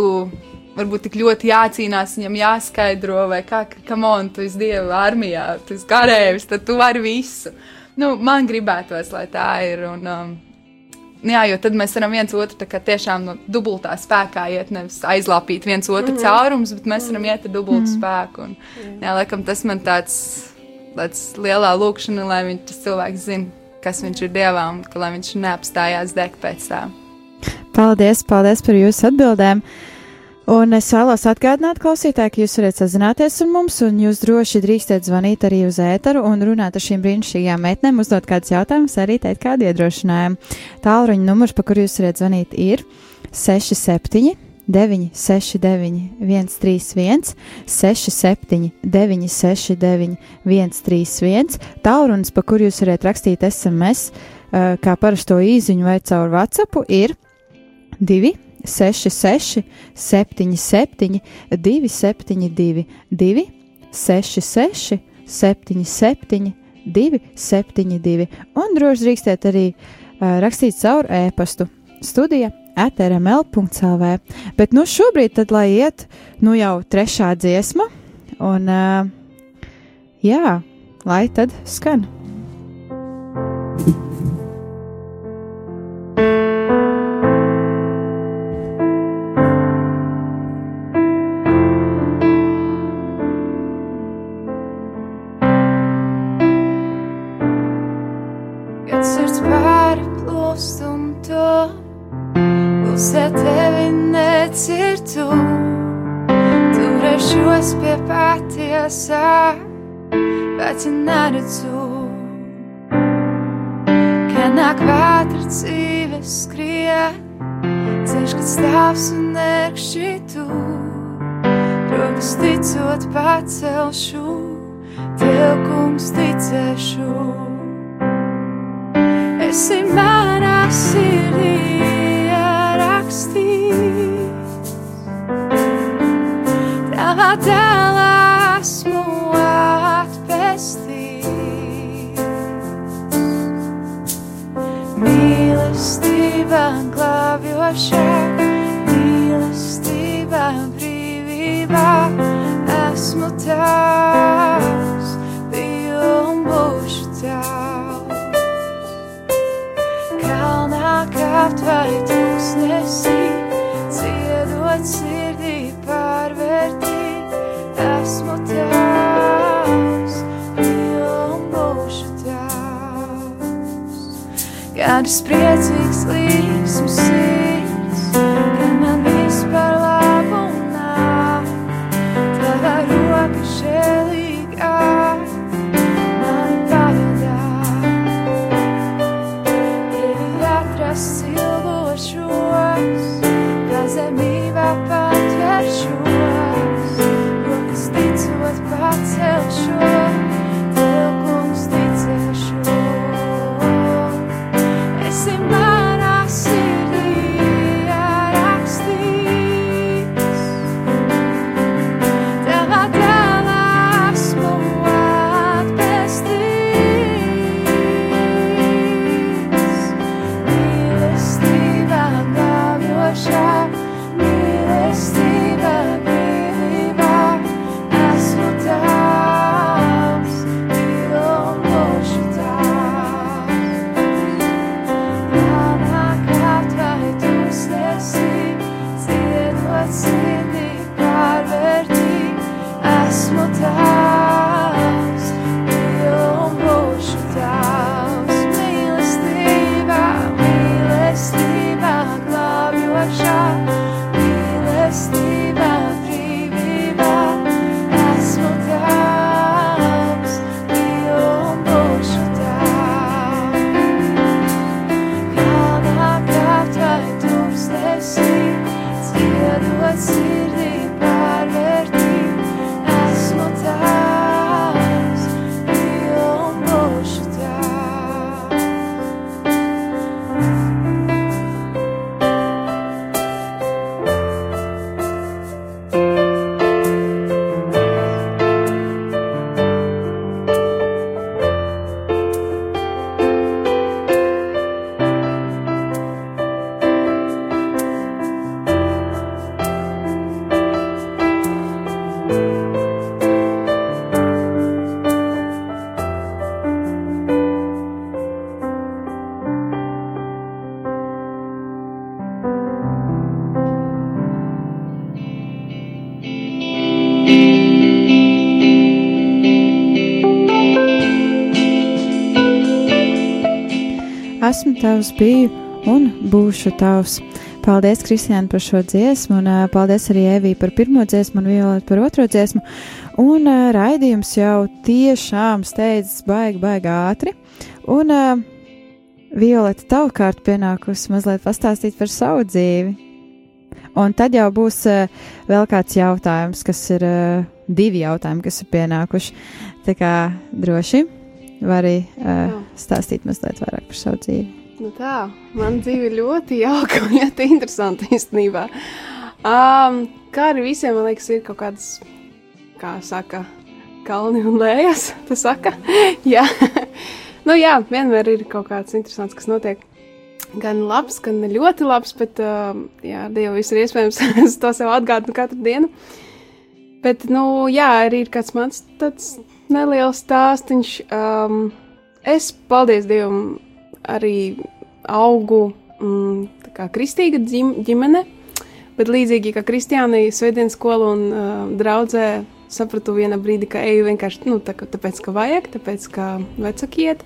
varbūt tik ļoti jācīnās, viņam jāskaidro, vai kā, ka, man, tu esi dieva armijā, tu esi karēvis, tad tu vari visu. Nu, man gribētos, lai tā ir. Un, um, jā, jo tad mēs varam viens otru tiešām no dubultā spēkā iet, nevis aizlāpīt viens otru mm -hmm. caurumus, bet mēs varam iet ar dubultu mm -hmm. spēku. Un, jā, laikam tas man tāds tāds lielā lūkšana, lai viņš, tas cilvēks zina, kas viņš ir dievā un ka, lai viņš neapstājās degt pēc tā. Paldies, paldies par jūsu atbildēm! Un es vēlos atgādināt klausītāji, ka jūs varat sazināties ar mums, un jūs droši drīkstiet zvanīt arī uz ēteru un runāt ar šīm brīnišķīgām meitnēm, uzdot kādus jautājumus, arī teikt kādu iedrošinājumu. Tālruņa numurs, pa kuru jūs varat zvanīt, ir 67 969, 131, 67, 969, 131, tālrunis, pa kur jūs varat rakstīt SMS, kā parasto īziņu vai caur WhatsApp, ir 2, 6, 6, 7, 7, 2, 7, 2, 2, 6, 6, 7, 7, 2, 7, 2, un droši drīkstēt arī uh, rakstīt caur e-pastu studija atrml.clv. Bet nu šobrīd tad lai iet, nu jau trešā dziesma, un uh, jā, lai tad skan. Kad bet ja neredzu, ka nāk vētra dzīves skrien, ceļš, kad stāvs un nerkšķi tu, rokas ticot pacelšu, tev kungs ticēšu. Esi manā sirdī rakstīts. Tavā dēlā esmu glābjošā, mīlestība brīvībā esmu tavs, biju un būšu tavs. Kalnā kāpt vai tu nesī, ciedot sirdī pārvērtī, esmu tavs, mīlu un būšu tavs. Kādas priecīgs līksms esmu tavs biju un būšu tavs. Paldies, Kristiāna, par šo dziesmu, un uh, paldies arī Evī par pirmo dziesmu un Violeta par otro dziesmu. Un uh, raidījums jau tiešām steidzas baigi, baigi ātri. Un uh, Violeta tavukārt pienākusi mazliet pastāstīt par savu dzīvi. Un tad jau būs uh, vēl kāds jautājums, kas ir uh, divi jautājumi, kas ir pienākuši. Tā kā droši vari uh, stāstīt mazliet vairāk par savu dzīvi. Nu tā, man dzīve ir ļoti jauka un ļoti interesanta īstenībā. Um, kā arī visiem, man liekas, ir kaut kādas, kā saka, kalni un lējas. Tas saka, jā. nu jā, vienmēr ir kaut kāds interesants, kas notiek. Gan labs, gan ļoti labs, bet um, jā, Dievu viss ir iespējams. es to sev atgādinu katru dienu. Bet, nu, jā, arī ir kāds mans tāds neliels stāstīns. Um, es, paldies Dievam, arī augu mm, kā kristīga ģim, ģimene, bet līdzīgi kā Kristiānai, Svētdienas skola un uh, draudzē sapratu vienā brīdī, ka eju vienkārši nu, tā, tāpēc, ka vajag, tāpēc, ka vecāki iet.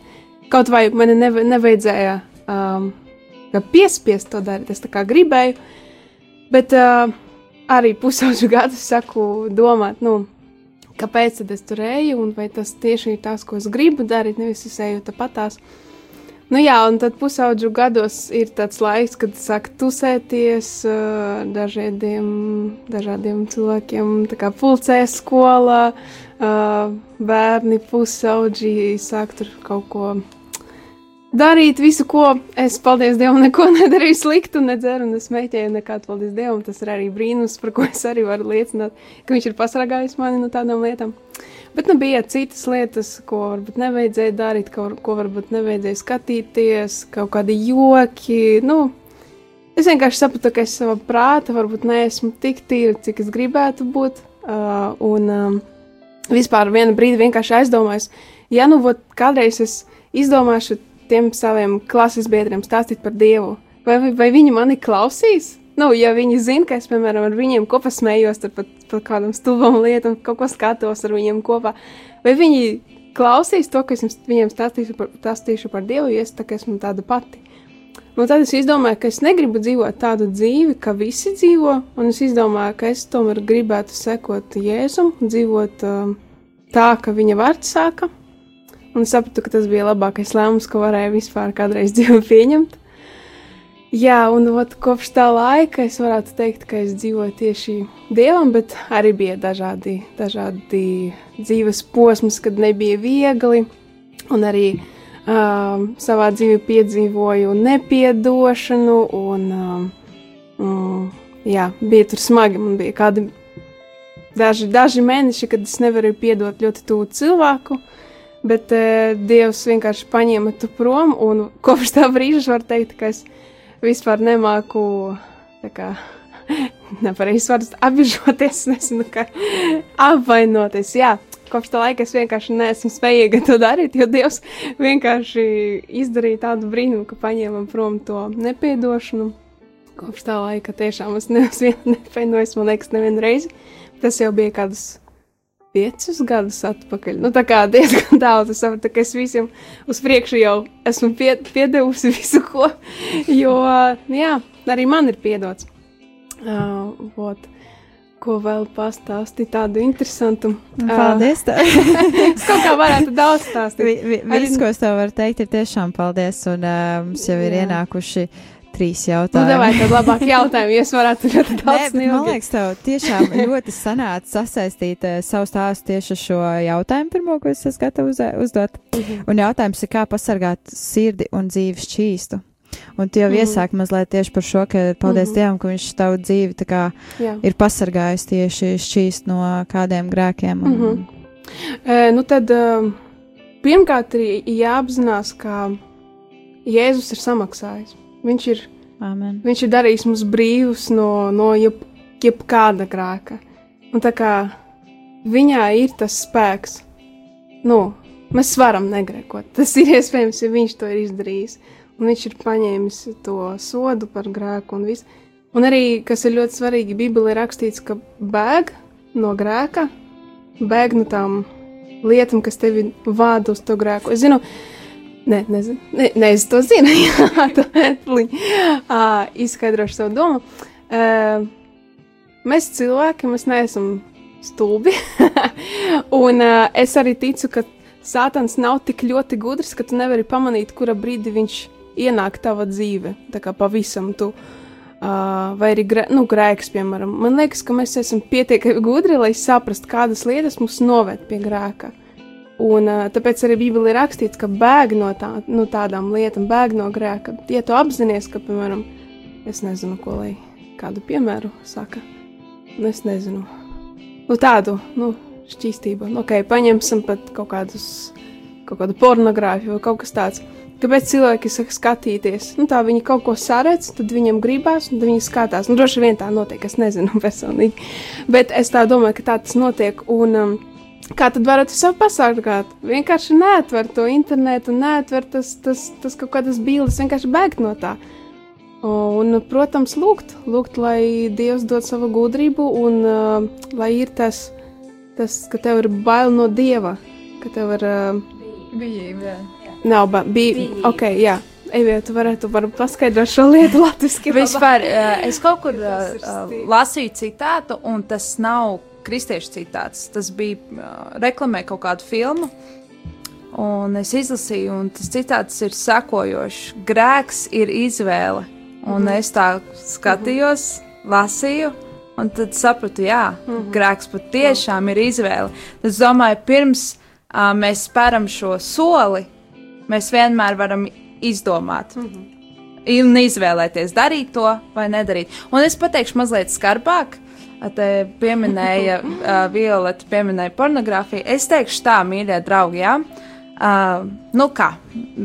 Kaut vai man neve, nevajadzēja um, piespiest to darīt, es tā kā gribēju, bet uh, arī pusauģu gadus saku domāt, nu, kāpēc tad es tur eju, un vai tas tieši ir tas, ko es gribu darīt, nevis es eju tāpatās. Nu jā, un tad pusaudžu gados ir tāds laiks, kad sāk tusēties dažādiem, dažādiem cilvēkiem, tā kā pulcē skolā, bērni, pusauģi sāk tur kaut ko darīt visu, ko es, paldies Dievam, neko nedarīju sliktu, nedzeru, un es mēģināju nekādu, paldies Dievam. Tas ir arī brīnums, par ko es arī varu liecināt, ka viņš ir pasargājis mani no tādām lietām. Bet nu, bija citas lietas, ko varbūt nevajadzēja darīt, ko, ko varbūt nevajadzēja skatīties, kaut kādi joki. Nu, es vienkārši sapratu, ka es savā prātā varbūt neesmu tik tīra, cik es gribētu būt. Uh, un um, vispār vienu brīdi vienkārši aizdomājos, ja nu vot, kādreiz es izdomāšu tiem saviem klases biedriem stāstīt par Dievu, vai, vai viņi mani klausīs? Nu, ja viņi zina, ka es, piemēram, ar viņiem kopā smējos par, par kādām stulbām lietām, kaut ko skatos ar viņiem kopā, vai viņi klausīs to, ka es viņiem stāstīšu par, stāstīšu par Dievu, jo es tā, esmu tāda pati. Un tad es izdomāju, ka es negribu dzīvot tādu dzīvi, kā visi dzīvo, un es izdomāju, ka es tomēr gribētu sekot Jēzum, dzīvot uh, tā, ka viņa vārds sāka. Un sapratu, ka tas bija labākais lēmums, ko varēju vispār kādreiz dzīvē pieņemt. Jā, un ot, kopš tā laika es varētu teikt, ka es dzīvoju tieši dievam, bet arī bija dažādi, dažādi dzīves posms, kad nebija viegli, un arī uh, savā dzīvē piedzīvoju nepiedošanu, un uh, um, jā, bija tur smagi. Man bija kādi daži, daži mēneši, kad es nevarēju piedot ļoti tuvu cilvēku. Bet uh, Dievs vienkārši paņēma tu prom, un kopš tā brīža var teikt, ka es vispār nemāku kā, nepareizi vārds apbežoties, nezinu, kā apvainoties. Jā, kopš tā laika es vienkārši neesmu spējīga to darīt, jo Dievs vienkārši izdarīja tādu brīnumu, ka paņēma prom to nepiedošanu. Kopš tā laika tiešām es neesmu nepainojis, man liekas, nevienu reizi. Tas jau bija kādus piecus gadus atpakaļ. Nu, tā kā diezgan daudz, es saprotu, ka es visiem uz priekšu jau esmu pie, piedevusi visu, ko, jo, jā, arī man ir piedots. Uh, vot. Ko vēl pastāstīt, tādu interesantu. Paldies! Tā. es kaut kā varētu daudz stāstīt. Vi, vi, viss, ko es tev varu teikt, ir tiešām paldies, un uh, mums jau ir Jā. ienākuši uh, trīs jautājumus. Nu, vai tad labāk jautājumu, ja es varētu ļoti daudz Nē, Man liekas, tev tiešām ļoti sanāca sasaistīt uh, savu stāstu tieši ar šo jautājumu pirmo, ko es esmu gatava uz, uzdot. Mhm. -huh. Un jautājums ir, kā pasargāt sirdi un dzīvi šķīstu. Un tu jau mm. iesāki mazliet tieši par šo, ka paldies mm. Dievam, ka viņš tavu dzīvi kā, Jā. ir pasargājis tieši šķīst no kādiem grēkiem. Un... Mm -hmm. e, nu tad, pirmkārt, ir jāapzinās, ka Jēzus ir samaksājis. Viņš ir, Amen. viņš ir darījis mums brīvus no, no jeb, jebkāda grēka. Un tā kā viņā ir tas spēks, nu, mēs varam negrēkot. Tas ir iespējams, ja viņš to ir izdarījis. Un viņš ir paņēmis to sodu par grēku un visu. Un arī, kas ir ļoti svarīgi, Bībelē rakstīts, ka bēg no grēka, bēg no tām lietām, kas tevi vāda uz to grēku. Es zinu, Nē, nezinu. Nē, ne, es to zinu. Jā, uh, izskaidrošu savu domu. Uh, mēs cilvēki, mēs neesam stulbi. un uh, es arī ticu, ka Sātans nav tik ļoti gudrs, ka tu nevari pamanīt, kura brīdī viņš ienāk tavā dzīve. Tā kā pavisam tu. Uh, vai arī grē, nu, grēks, piemēram. Man liekas, ka mēs esam pietiekami gudri, lai saprastu, kādas lietas mūs noved pie grēka. Un, uh, tāpēc arī Bībelē ir rakstīts, ka bēg no tā, nu, tādām lietām, bēg no grēka. Ja tu apzinājies, ka, piemēram, es nezinu, ko lai kādu piemēru saka, nu, es nezinu, nu, tādu nu, šķīstību. Nu, ok, paņemsim pat kaut, kādus, kaut kādu pornogrāfiju vai kaut kas tāds. Kāpēc cilvēki saka skatīties? Nu, tā viņi kaut ko saredz, tad viņam gribās, un viņi skatās. Nu, droši vien tā notiek, es nezinu personīgi. Bet es tā domāju, ka tā tas notiek. Un, um, Kā tad varat sev pasargāt? Vienkārši neatver to internetu, neatver tas, tas, tas kaut kādas bildes, vienkārši bēgt no tā. Un, protams, lūgt, lūgt, lai Dievs dod savu gudrību un uh, lai ir tas, tas, ka tev ir bail no Dieva, ka tev ir. Uh, Bijība. Nav ba bija. Ok, jā. Evija, tu varētu varbūt paskaidrot šo lietu latviešu. Vispār es kaut kur uh, lasīju citātu, un tas nav kristiešu citāts. Tas bija uh, reklamē kaut kādu filmu. Un es izlasīju, un tas citāts ir sekojošs: Grēks ir izvēle. Un mm -hmm. es tā skatījos, lasīju, un tad sapratu, jā, mm -hmm. grēks patiešām ir izvēle. Es domāju, pirms uh, mēs spēram šo soli, mēs vienmēr varam izdomāt. Mm -hmm. Un izvēlēties, darīt to vai nedarīt. Un es pateikšu mazliet skarbāk, Te pieminēja uh, Violeta, pieminēja pornogrāfiju. Es teikšu tā, mīļie draugi, jā. Uh, nu kā,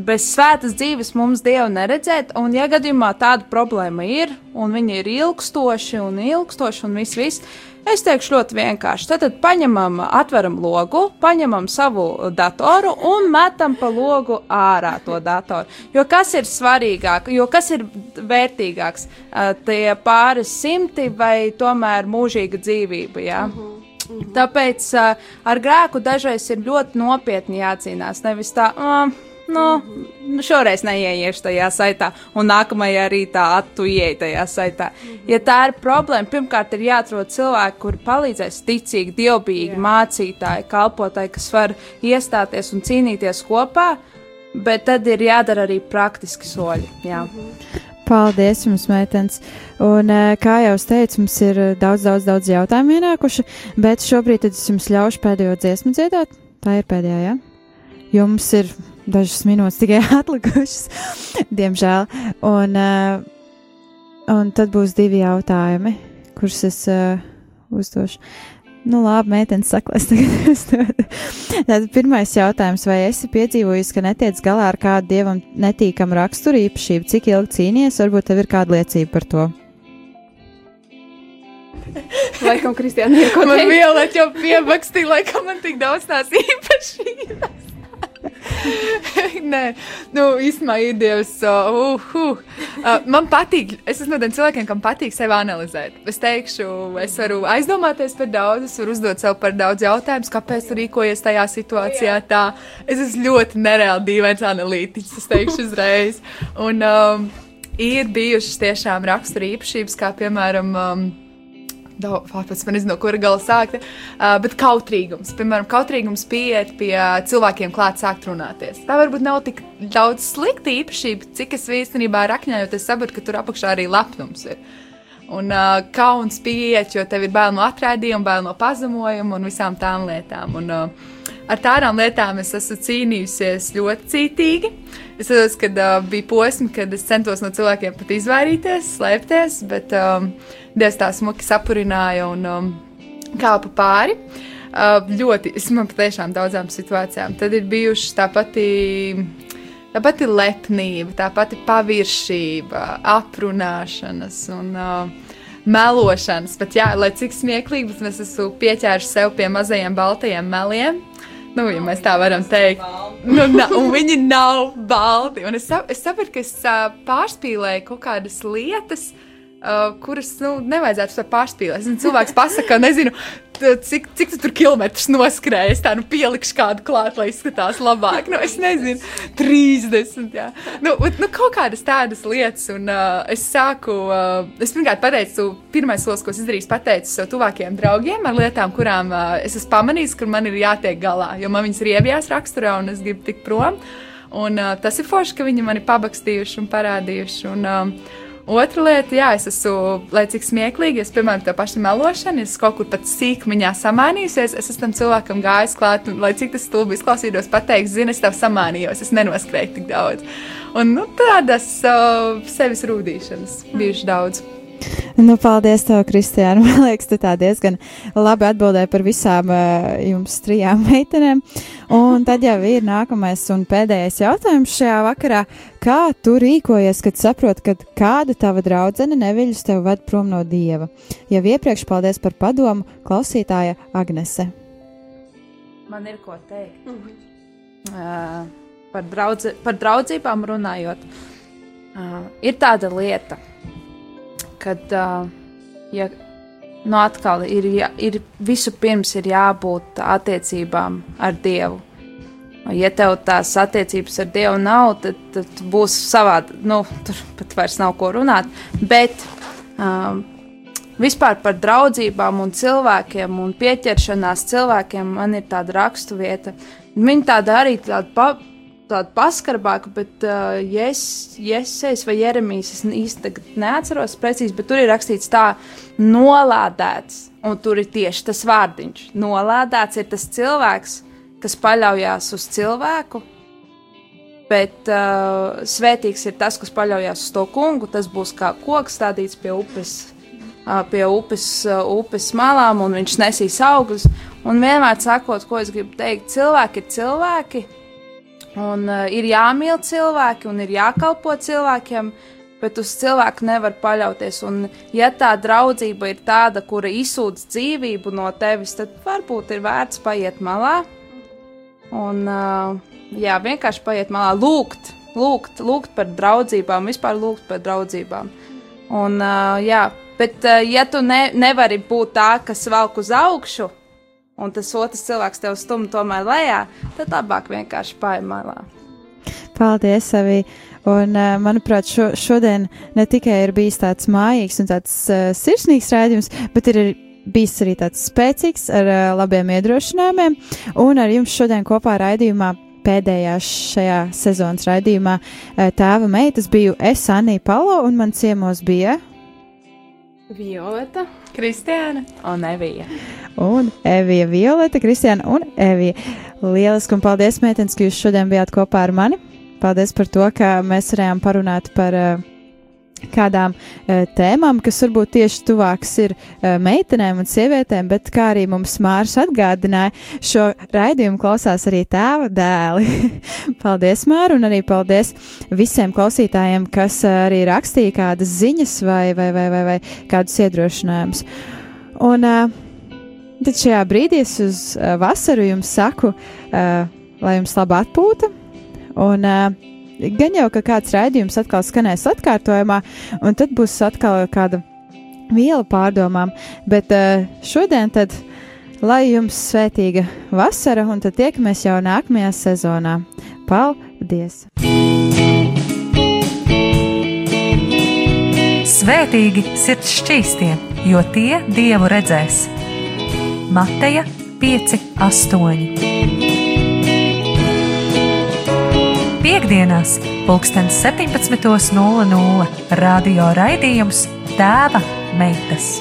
bez svētas dzīves mums dievu neredzēt, un ja gadījumā tāda problēma ir, un viņi ir ilgstoši un ilgstoši un viss, viss, Es teikšu ļoti vienkārši. Tad, paņemam, atveram logu, paņemam savu datoru un metam pa logu ārā to datoru. Jo kas ir svarīgāk, jo kas ir vērtīgāks? Tie pāris simti vai tomēr mūžīga dzīvība? Ja? Uh -huh. Tāpēc uh, ar grēku dažreiz ir ļoti nopietni jācīnās. Nevis tā, uh, nu, nu, šoreiz neieiešu tajā saitā, un nākamajā rītā attu ieeju tajā saitā. Ja tā ir problēma, pirmkārt ir jāatrod cilvēki, kuri palīdzēs ticīgi, dievbijīgi, mācītāji, kalpotāji, kas var iestāties un cīnīties kopā, bet tad ir jādara arī praktiski soļi. Jā. Paldies jums, meitenes! Un, eh, kā jau es teicu, mums ir eh, daudz, daudz, daudz jautājumu ienākuši, bet šobrīd es jums ļaušu pēdējo dziesmu dziedāt. Tā ir pēdējā, jā? Ja? Jo mums ir dažas minūtes tikai atlikušas, diemžēl. Un, uh, un tad būs divi jautājumi, kurus es uh, uzdošu. Nu, labi, meitenes saka, es tagad uzdodu. Tātad pirmais jautājums, vai esi piedzīvojis, ka netiec galā ar kādu dievam netīkamu raksturu īpašību, cik ilgi cīnījies, varbūt tev ir kāda liecība par to? Laikam, kaut kas tāds. Man violet jau piebakstīja, laikam man tik daudz tās īpašības. Nē, nu, īstenībā ir Dievs. Uh, uh, uh. Man patīk, es esmu no tiem cilvēkiem, kam patīk sevi analizēt. Es teikšu, es varu aizdomāties par daudz, es varu uzdot sev par daudz jautājumus, kāpēc tu rīkojies tajā situācijā. Tā. Es esmu ļoti nereāli dīvains analītiķis, es teikšu uzreiz. Un um, ir bijušas tiešām rakstura īpašības, kā piemēram. Um, daudz, pats man nezinu, no kura gala sākt, uh, bet kautrīgums. Piemēram, kautrīgums pieiet pie cilvēkiem klāt sākt runāties. Tā varbūt nav tik daudz slikta īpašība, cik es īstenībā rakņājot, es saprotu, ka tur apakšā arī lepnums ir. Un uh, kauns pieiet, jo tev ir bail no atraidījuma, bail no pazemojuma un visām tām lietām. Un, uh, ar tādām lietām es esmu cīnījusies ļoti cītīgi. Es saprotu, ka uh, bija posmi, kad es centos no cilvēkiem pat izvairīties, slēpties, bet um, Dievs tā smuki sapurināja un um, kāpa pāri. Uh, ļoti, es man patiešām daudzām situācijām. Tad ir bijušas tā pati. Tā pati lepnība, tā pati paviršība, aprunāšanas un uh, melošanas. Pat jā, lai cik smieklīgi, bet es esmu pieķēruši sev pie mazajiem baltajiem meliem. Nu, ja mēs tā varam teikt, nu, na, un viņi nav balti. Un es, es saprotu, ka es uh, pārspīlēju kaut kādas lietas, uh, uh, kuras nu, nevajadzētu pārspīlēt. Es Zinu, cilvēks pasakā, nezinu, cik, cik tu tur kilometrus noskrējies. Tā nu pielikšu kādu klāt, lai izskatās labāk. Nu, es nezinu, 30. Jā. Nu, bet, nu, kaut kādas tādas lietas. Un uh, es sāku, uh, es pirmkārt pateicu, pirmais solis, ko es izdarīju, pateicu sev tuvākajiem draugiem ar lietām, kurām uh, es esmu pamanījis, kur man ir jātiek galā. Jo man viņas ir iebijās raksturā un es gribu tikt prom. Un, uh, tas ir forši, ka viņi mani pabakstījuši un parādījuši. Un, uh, Otra lieta, jā, es esmu, lai cik smieklīgi, es, piemēram, tā paša melošana, es kaut kur pat sīkmiņā samānījusies, es esmu tam cilvēkam gājis klāt, un, lai cik tas stulbi izklausītos, pateikt, zini, es tev samānījos, es nenoskrēju tik daudz. Un, nu, tādas uh, sevis rūdīšanas bijuši daudz. Nu, paldies, tev, Kristiāna. Man liekas, tu tā diezgan labi atbildēji par visām uh, jums trijām meitenēm. Un tad jau ir nākamais un pēdējais jautājums šajā vakarā. Kā tu rīkojies, kad saproti, ka kāda tava draudzene neviļus tev ved prom no dieva? Jau iepriekš paldies par padomu klausītāja Agnese. Man ir ko teikt. Uh, par, draudze, par draudzībām runājot, uh, ir tāda lieta, kad uh, ja, nu atkal ir, jā, ir visu pirms ir jābūt attiecībām ar Dievu. Ja tev tās attiecības ar Dievu nav, tad, tad būs savādi. Nu, tur pat vairs nav ko runāt. Bet um, vispār par draugībām un cilvēkiem un pieķeršanās cilvēkiem man ir tāda raksturvieta. Viņa tāda arī tāda, pa, tāda paskarbāka, bet uh, Jēzus vai Jeremijas es īsti neatceros precīzi, bet tur ir rakstīts tā, nolādēts. Un tur ir tieši tas vārdiņš. Nolādēts ir tas cilvēks, kas paļaujas uz cilvēku, bet uh, svētīgs ir tas, kas paļaujas uz to kungu. Tas būs kā koks stādīts pie upes, uh, pie upes, uh, upes malām, un viņš nesīs augļus. Un vienmēr sakot, ko es gribu teikt, cilvēki ir cilvēki, un uh, ir jāmīl cilvēki, un ir jākalpo cilvēkiem. Bet uz cilvēku nevar paļauties. Un, ja tā draudzība ir tāda, kura izsūdz dzīvību no tevis, tad varbūt ir vērts paiet malā, Un, uh, jā, vienkārši paiet malā, lūgt, lūgt, lūgt par draudzībām, vispār lūgt par draudzībām. Un, uh, jā, bet, uh, ja tu ne, nevari būt tā, kas velk uz augšu, un tas otrs cilvēks tev stumj tomēr lejā, tad labāk vienkārši paiet malā. Paldies, Savī! Un, uh, manuprāt, šo, šodien ne tikai ir bijis tāds mājīgs un tāds uh, sirsnīgs raidījums, bet ir bijis arī tāds spēcīgs ar uh, labiem iedrošinājumiem. Un ar jums šodien kopā raidījumā pēdējā šajā sezonas raidījumā tēva meitas biju es, Anija Palo, un man ciemos bija Violeta. Kristiāna. Un Evija. un Evija Violeta, Kristiāna un Evija. Lieliski un paldies, meitenes, ka jūs šodien bijāt kopā ar mani. Paldies par to, ka mēs varējām parunāt par uh, kādām uh, tēmām, kas varbūt tieši tuvākas ir uh, meitenēm un sievietēm, bet kā arī mums Mārs atgādināja, šo raidījumu klausās arī tēva dēli. paldies, Māra, un arī paldies visiem klausītājiem, kas uh, arī rakstīja kādas ziņas vai, vai, vai, vai, vai kādus iedrošinājumus. Un uh, tad šajā brīdī es uz uh, vasaru jums saku, uh, lai jums laba atpūta. Un, uh, gan jau, ka kāds raidījums atkal skanēs atkārtojumā, un tad būs atkal kāda viela pārdomām, bet uh, šodien tad lai jums svētīga vasara, un tad tiekamies jau nākamajā sezonā. Paldies! Svētīgi sirds šķīstie, jo tie dievu redzēs. Mateja 5, 8. Piektdienās, pulkstens 17.00 radio raidījums Tēva meitas.